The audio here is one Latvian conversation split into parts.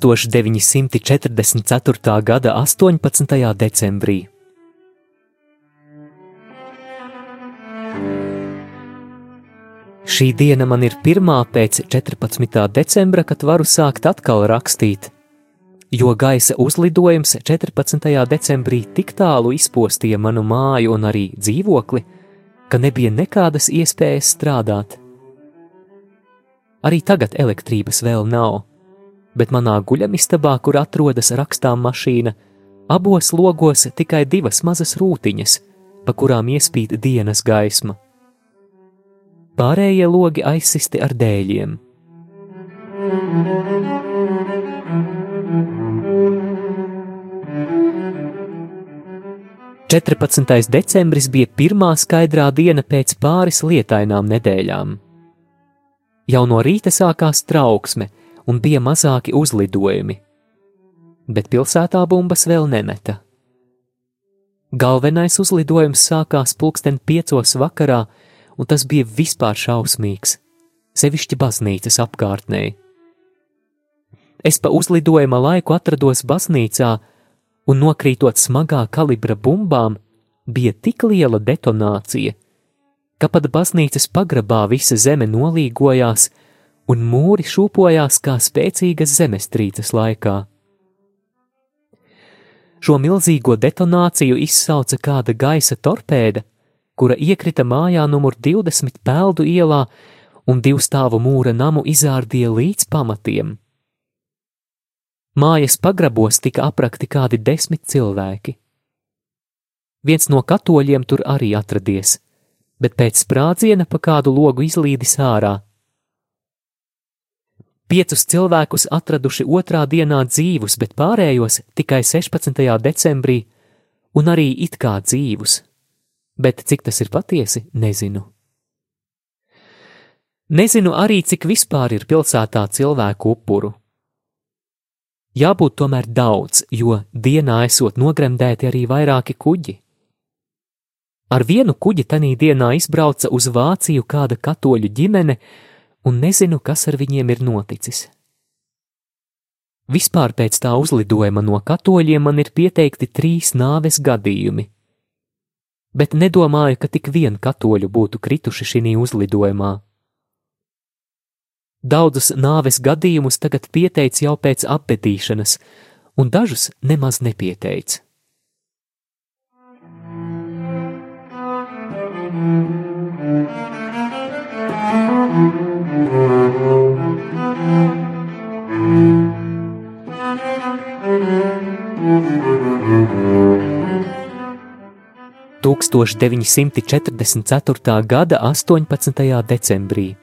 1944. gada 18. decembrī. Šī diena man ir pirmā pēc 14. decembra, kad varu sākt atkal rakstīt, jo gaisa uzlidojums 14. decembrī tik tālu izpostīja manu māju un arī dzīvokli, ka nebija nekādas iespējas strādāt. Arī tagad elektrības vēl nav bet manā guļamistabā, kur atrodas rakstām mašīna, abos logos tikai divas mazas rūtiņas, pa kurām iespīd dienas gaisma. Pārējie logi aizsisti ar dēļiem. Četrpadsmitais decembris bija pirmā skaidrā diena pēc pāris lietainām nedēļām. Jau no rīta sākās trauksme, un bija mazāki uzlidojumi, bet pilsētā bumbas vēl nemeta. Galvenais uzlidojums sākās pulksten piecos vakarā, un tas bija vispār šausmīgs, sevišķi baznīcas apkārtnē. Es pa uzlidojuma laiku atrados baznīcā, un nokrītot smagā kalibra bumbām, bija tik liela detonācija, ka pat baznīcas pagrabā visa zeme nolīgojās, un mūri šūpojās kā spēcīgas zemestrīces laikā. Šo milzīgo detonāciju izsauca kāda gaisa torpēda, kura iekrita mājā numur 20 peldu ielā un divstāvu mūra namu izārdīja līdz pamatiem. Mājas pagrabos tika aprakti kādi desmit cilvēki. Viens no katoļiem tur arī atradies, bet pēc sprādziena pa kādu logu izlīdis ārā Piecus cilvēkus atraduši otrā dienā dzīvus, bet pārējos tikai 16. decembrī, un arī it kā dzīvus. Bet cik tas ir patiesi, nezinu. Nezinu arī, cik vispār ir pilsētā cilvēku upuru. Jābūt tomēr daudz, jo dienā esot nogremdēti arī vairāki kuģi. Ar vienu kuģi tanī dienā izbrauca uz Vāciju kāda katoļu ģimene, un nezinu, kas ar viņiem ir noticis. Vispār pēc tā uzlidojuma no katoļiem man ir pieteikti trīs nāves gadījumi, bet nedomāju, ka tik vien katoļu būtu krituši šī uzlidojumā. Daudzus nāves gadījumus tagad pieteic jau pēc apbetīšanas, un dažus nemaz nepieteic. Thank you. 1944. gada 18. decembrī.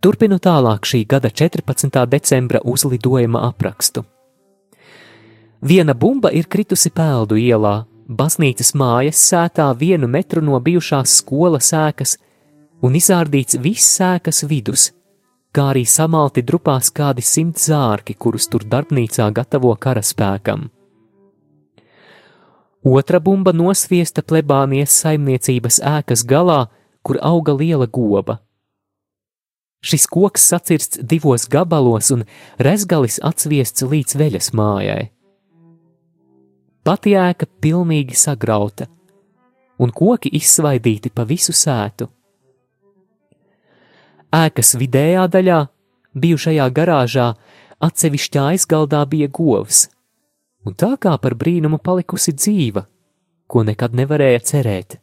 Turpinu tālāk šī gada 14. decembra uzlidojuma aprakstu. Viena bumba ir kritusi peldu ielā, baznīcas mājas sētā vienu metru no bijušās skolas ēkas, un izārdīts viss sēkas vidus, kā arī samalti drupās kādi simt zārki, kurus tur darbnīcā gatavo karaspēkam. Otra bumba nosviesta plebānijas saimniecības ēkas galā, kur auga liela goba. Šis koks sacirsts divos gabalos un rezgalis atsviests līdz veļas mājai. Pati ēka pilnīgi sagrauta, un koki izsvaidīti pa visu sētu. Ēkas vidējā daļā, bijušajā garāžā, atsevišķā aizgaldā bija govs – un tā kā par brīnumu palikusi dzīva, ko nekad nevarēja cerēt.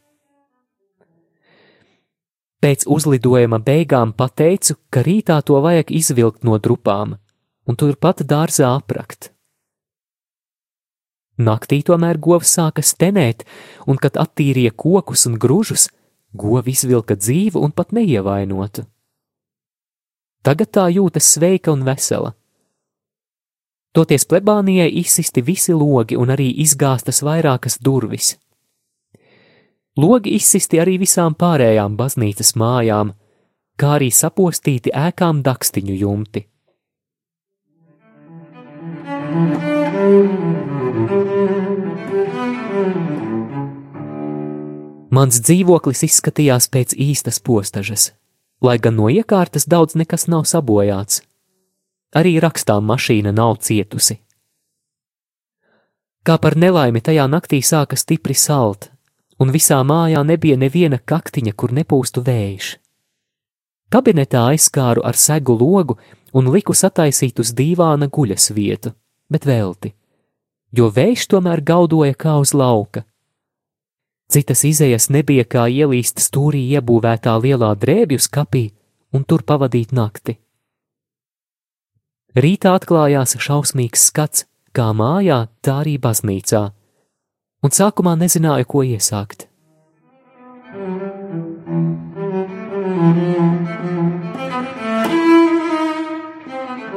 Pēc uzlidojuma beigām pateicu, ka rītā to vajag izvilkt no drupām, un turpat dārzā aprakt. Naktī tomēr govs sāka stenēt, un, kad attīrīja kokus un gružus, govi izvilka dzīvu un pat neievainotu. Tagad tā jūtas sveika un vesela. Toties plebānijai izsisti visi logi un arī izgāstas vairākas durvis. Logi izsisti arī visām pārējām baznīcas mājām, kā arī sapostīti ēkām dakstiņu jumti. Mans dzīvoklis izskatījās pēc īstas postažas, lai gan no iekārtas daudz nekas nav sabojāts. Arī rakstām mašīna nav cietusi. Kā par nelaimi tajā naktī sāka stipri salt, un visā mājā nebija neviena kaktiņa, kur nepūstu vējš. Kabinetā aizskāru ar segu logu un liku sataisīt uz dīvāna guļas vietu, bet velti, jo vējš tomēr gaudoja kā uz lauka. Citas izējas nebija kā ielīst stūrī iebūvētā lielā drēbju skapī un tur pavadīt nakti. Rītā atklājās šausmīgs skats, kā mājā, tā arī baznīcā, un sākumā nezināju, ko iesākt.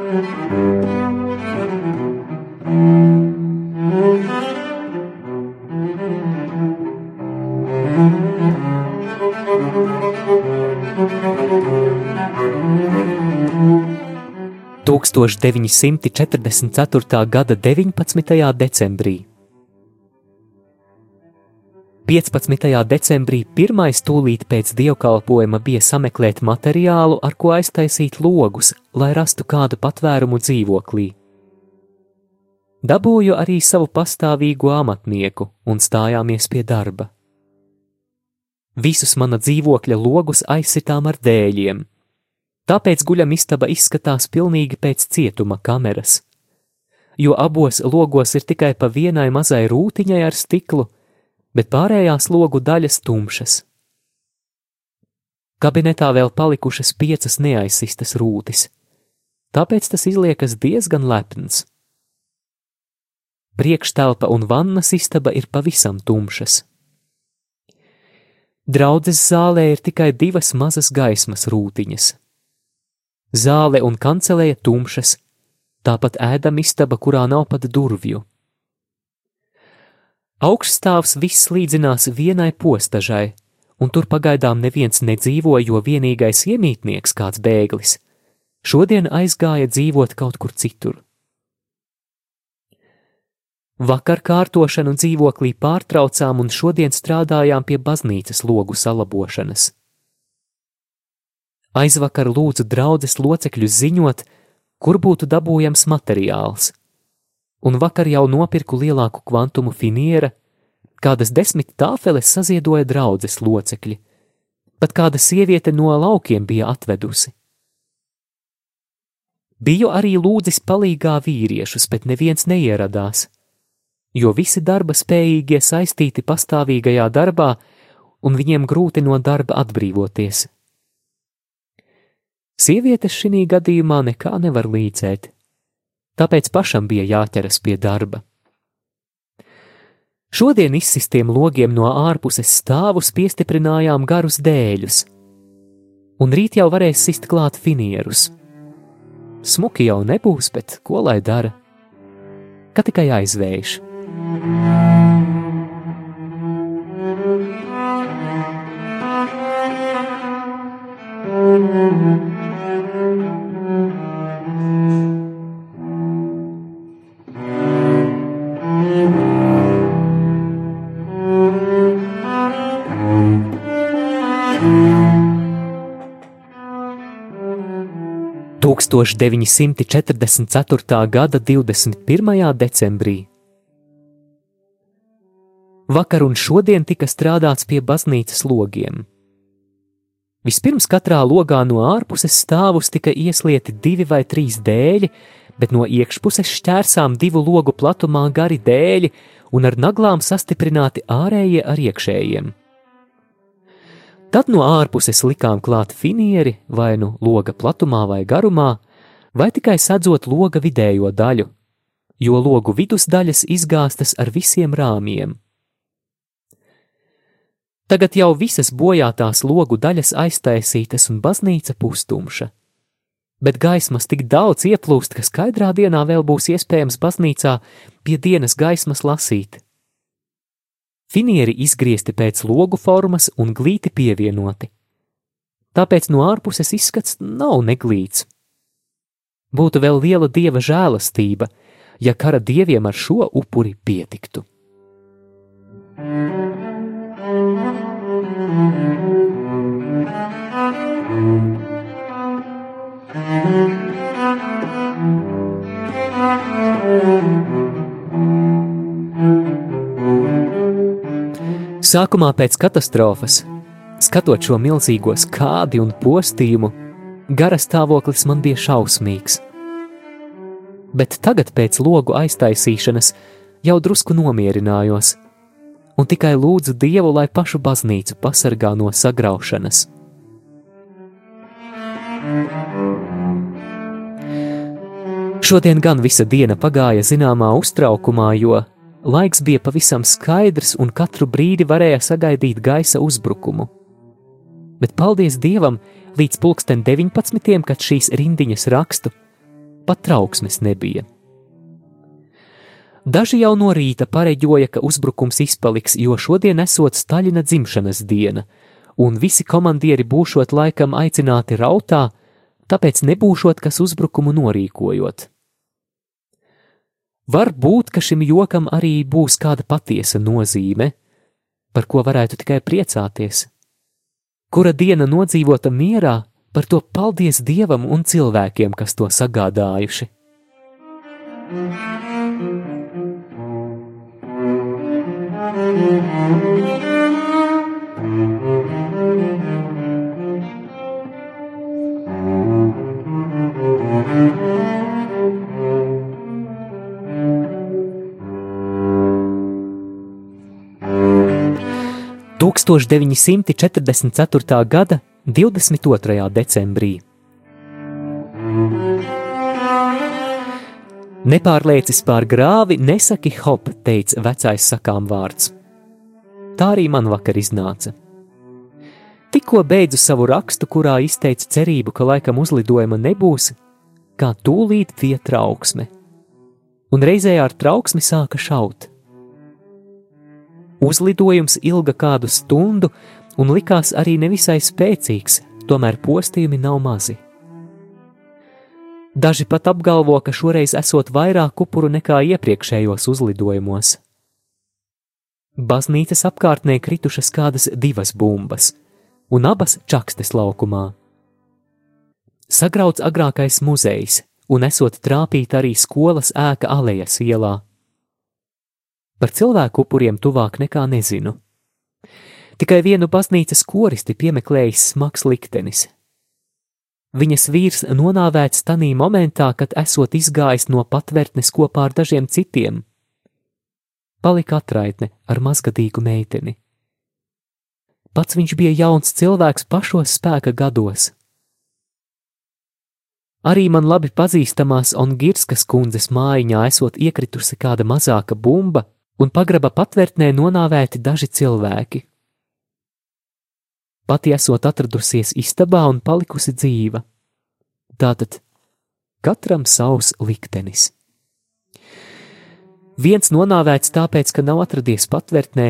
Thank 1944. gada 19. decembrī. 15. decembrī pirmais tūlīt pēc dievkalpojuma bija sameklēt materiālu, ar ko aiztaisīt logus, lai rastu kādu patvērumu dzīvoklī. Dabūju arī savu pastāvīgo amatnieku un stājāmies pie darba. Visus mana dzīvokļa logus aizsitām ar dēļiem, Tāpēc guļamistaba izskatās pilnīgi pēc cietuma kameras, jo abos logos ir tikai pa vienai mazai rūtiņai ar stiklu, bet pārējās logu daļas tumšas. Kabinetā vēl palikušas piecas neaizsistas rūtis, tāpēc tas izliekas diezgan lepns. Priekštelpa un vannas istaba ir pavisam tumšas. Draudzes zālē ir tikai divas mazas gaismas rūtiņas zāle un kancelēja tumšas, tāpat ēdam istaba, kurā nav pat durvju. Augststāvs viss līdzinās vienai postažai, un tur pagaidām neviens nedzīvo, jo vienīgais iemītnieks, kāds bēglis, šodien aizgāja dzīvot kaut kur citur. Vakar kārtošanu dzīvoklī pārtraucām un šodien strādājām pie baznīcas logu salabošanas. Aizvakar lūdzu draudzes locekļus ziņot, kur būtu dabūjams materiāls, un vakar jau nopirku lielāku kvantumu finiera, kādas desmit tāfeles saziedoja draudzes locekļi, pat kāda sieviete no laukiem bija atvedusi. Biju arī lūdzis palīgā vīriešus, bet neviens neieradās, jo visi darba spējīgie saistīti pastāvīgajā darbā, un viņiem grūti no darba atbrīvoties. Sievietes šī gadījumā nekā nevar līdzēt, tāpēc pašam bija jāķeras pie darba. Šodien izsistiem logiem no ārpuses stāvus piestiprinājām garus dēļus, un rīt jau varēs sist klāt finierus. Smuki jau nebūs, bet ko lai dara? Ka tikai aizvējš. 1944. gada 21. decembrī. Vakar un šodien tika strādāts pie baznīcas logiem. Vispirms katrā logā no ārpuses stāvus tika ieslieti divi vai trīs dēļi, bet no iekšpuses šķērsām divu logu platumā gari dēļi un ar naglām sastiprināti ārējie ar iekšējiem. Tad no ārpuses likām klāt finieri vai nu loga platumā vai garumā, vai tikai sadzot loga vidējo daļu, jo logu vidusdaļas izgāstas ar visiem rāmjiem. Tagad jau visas bojātās logu daļas aiztaisītas un baznīca pustumša. Bet gaismas tik daudz ieplūst, ka skaidrā dienā vēl būs iespējams baznīcā pie dienas gaismas lasīt. Finieri izgriezti pēc logu formas un glīti pievienoti. Tāpēc no ārpuses izskats nav neglīts. Būtu vēl liela dieva žēlastība, ja kara dieviem ar šo upuri pietiktu. Sākumā pēc katastrofas, skatot šo milzīgo skādi un postījumu, garas stāvoklis man bija šausmīgs. Bet tagad, pēc logu aiztaisīšanas, jau drusku nomierinājos, un tikai lūdzu Dievu, lai pašu baznīcu pasargā no sagraušanas. Šodien gan visa diena pagāja zināmā uztraukumā, jo Laiks bija pavisam skaidrs, un katru brīdi varēja sagaidīt gaisa uzbrukumu. Bet paldies Dievam, līdz pulksten 19. kad šīs rindiņas rakstu, pat trauksmes nebija. Daži jau no rīta pareģoja, ka uzbrukums izpaliks, jo šodien esot Staļina dzimšanas diena, un visi komandieri būšot laikam aicināti rautā, tāpēc nebūšot kas uzbrukumu norīkojot. Var būt, ka šim jokam arī būs kāda patiesa nozīme, par ko varētu tikai priecāties. Kura diena nodzīvota mierā, par to paldies Dievam un cilvēkiem, kas to sagādājuši. Thank you. 1944. gada 22. decembrī. Nepārliecis pār grāvi, nesaki hop, teica vecais sakām vārds. Tā arī man vakar iznāca. Tikko beidzu savu rakstu, kurā izteicu cerību, ka laikam uzlidojuma nebūs, kā tūlīt bija trauksme, un reizē ar trauksmi sāka šaut. Uzlidojums ilga kādu stundu un likās arī nevisai spēcīgs, tomēr postījumi nav mazi. Daži pat apgalvo, ka šoreiz esot vairāk upuru nekā iepriekšējos uzlidojumos. Baznīcas apkārtnē kritušas kādas divas bumbas, un abas čakstes laukumā. Sagrauts agrākais muzejs, un esot trāpīta arī skolas ēka alejas ielā. Par cilvēku upuriem tuvāk nekā nezinu. Tikai vienu baznīcas koristi piemeklējis smags liktenis. Viņas vīrs nonāvēts tanī momentā, kad esot izgājis no patvērtnes kopā ar dažiem citiem. Palika atraitne ar mazgadīgu meiteni. Pats viņš bija jauns cilvēks pašos spēka gados. Arī man labi pazīstamās Ongirskas kundzes mājiņā esot iekritusi kāda mazāka bumba, un pagraba patvērtnē nonāvēti daži cilvēki. Pati esot atradusies istabā un palikusi dzīva. Tātad katram savs liktenis. Viens nonāvēts tāpēc, ka nav atradies patvērtnē,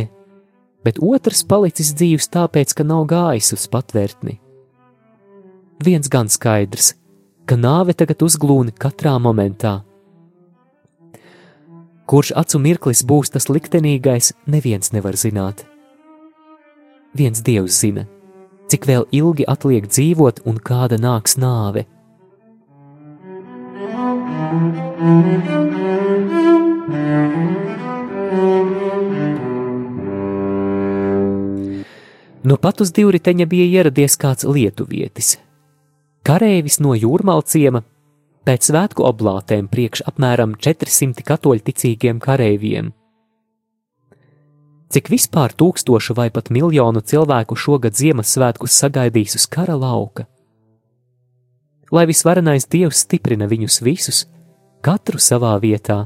bet otrs palicis dzīves tāpēc, ka nav gājis uz patvērtni. Viens gan skaidrs, ka nāve tagad uzglūni katrā momentā Kurš acu mirklis būs tas liktenīgais, neviens nevar zināt. Viens dievs zina, cik vēl ilgi atliek dzīvot un kāda nāks nāve. No pat uz divriteņa bija ieradies kāds lietuvietis. Karēvis no jūrmalciema pēc svētku oblātēm priekš apmēram 400 katoļu ticīgiem kareiviem. Cik vispār tūkstošu vai pat miljonu cilvēku šogad Ziemassvētkus sagaidīs uz kara lauka? lai visvarenais Dievs stiprina viņus visus, katru savā vietā.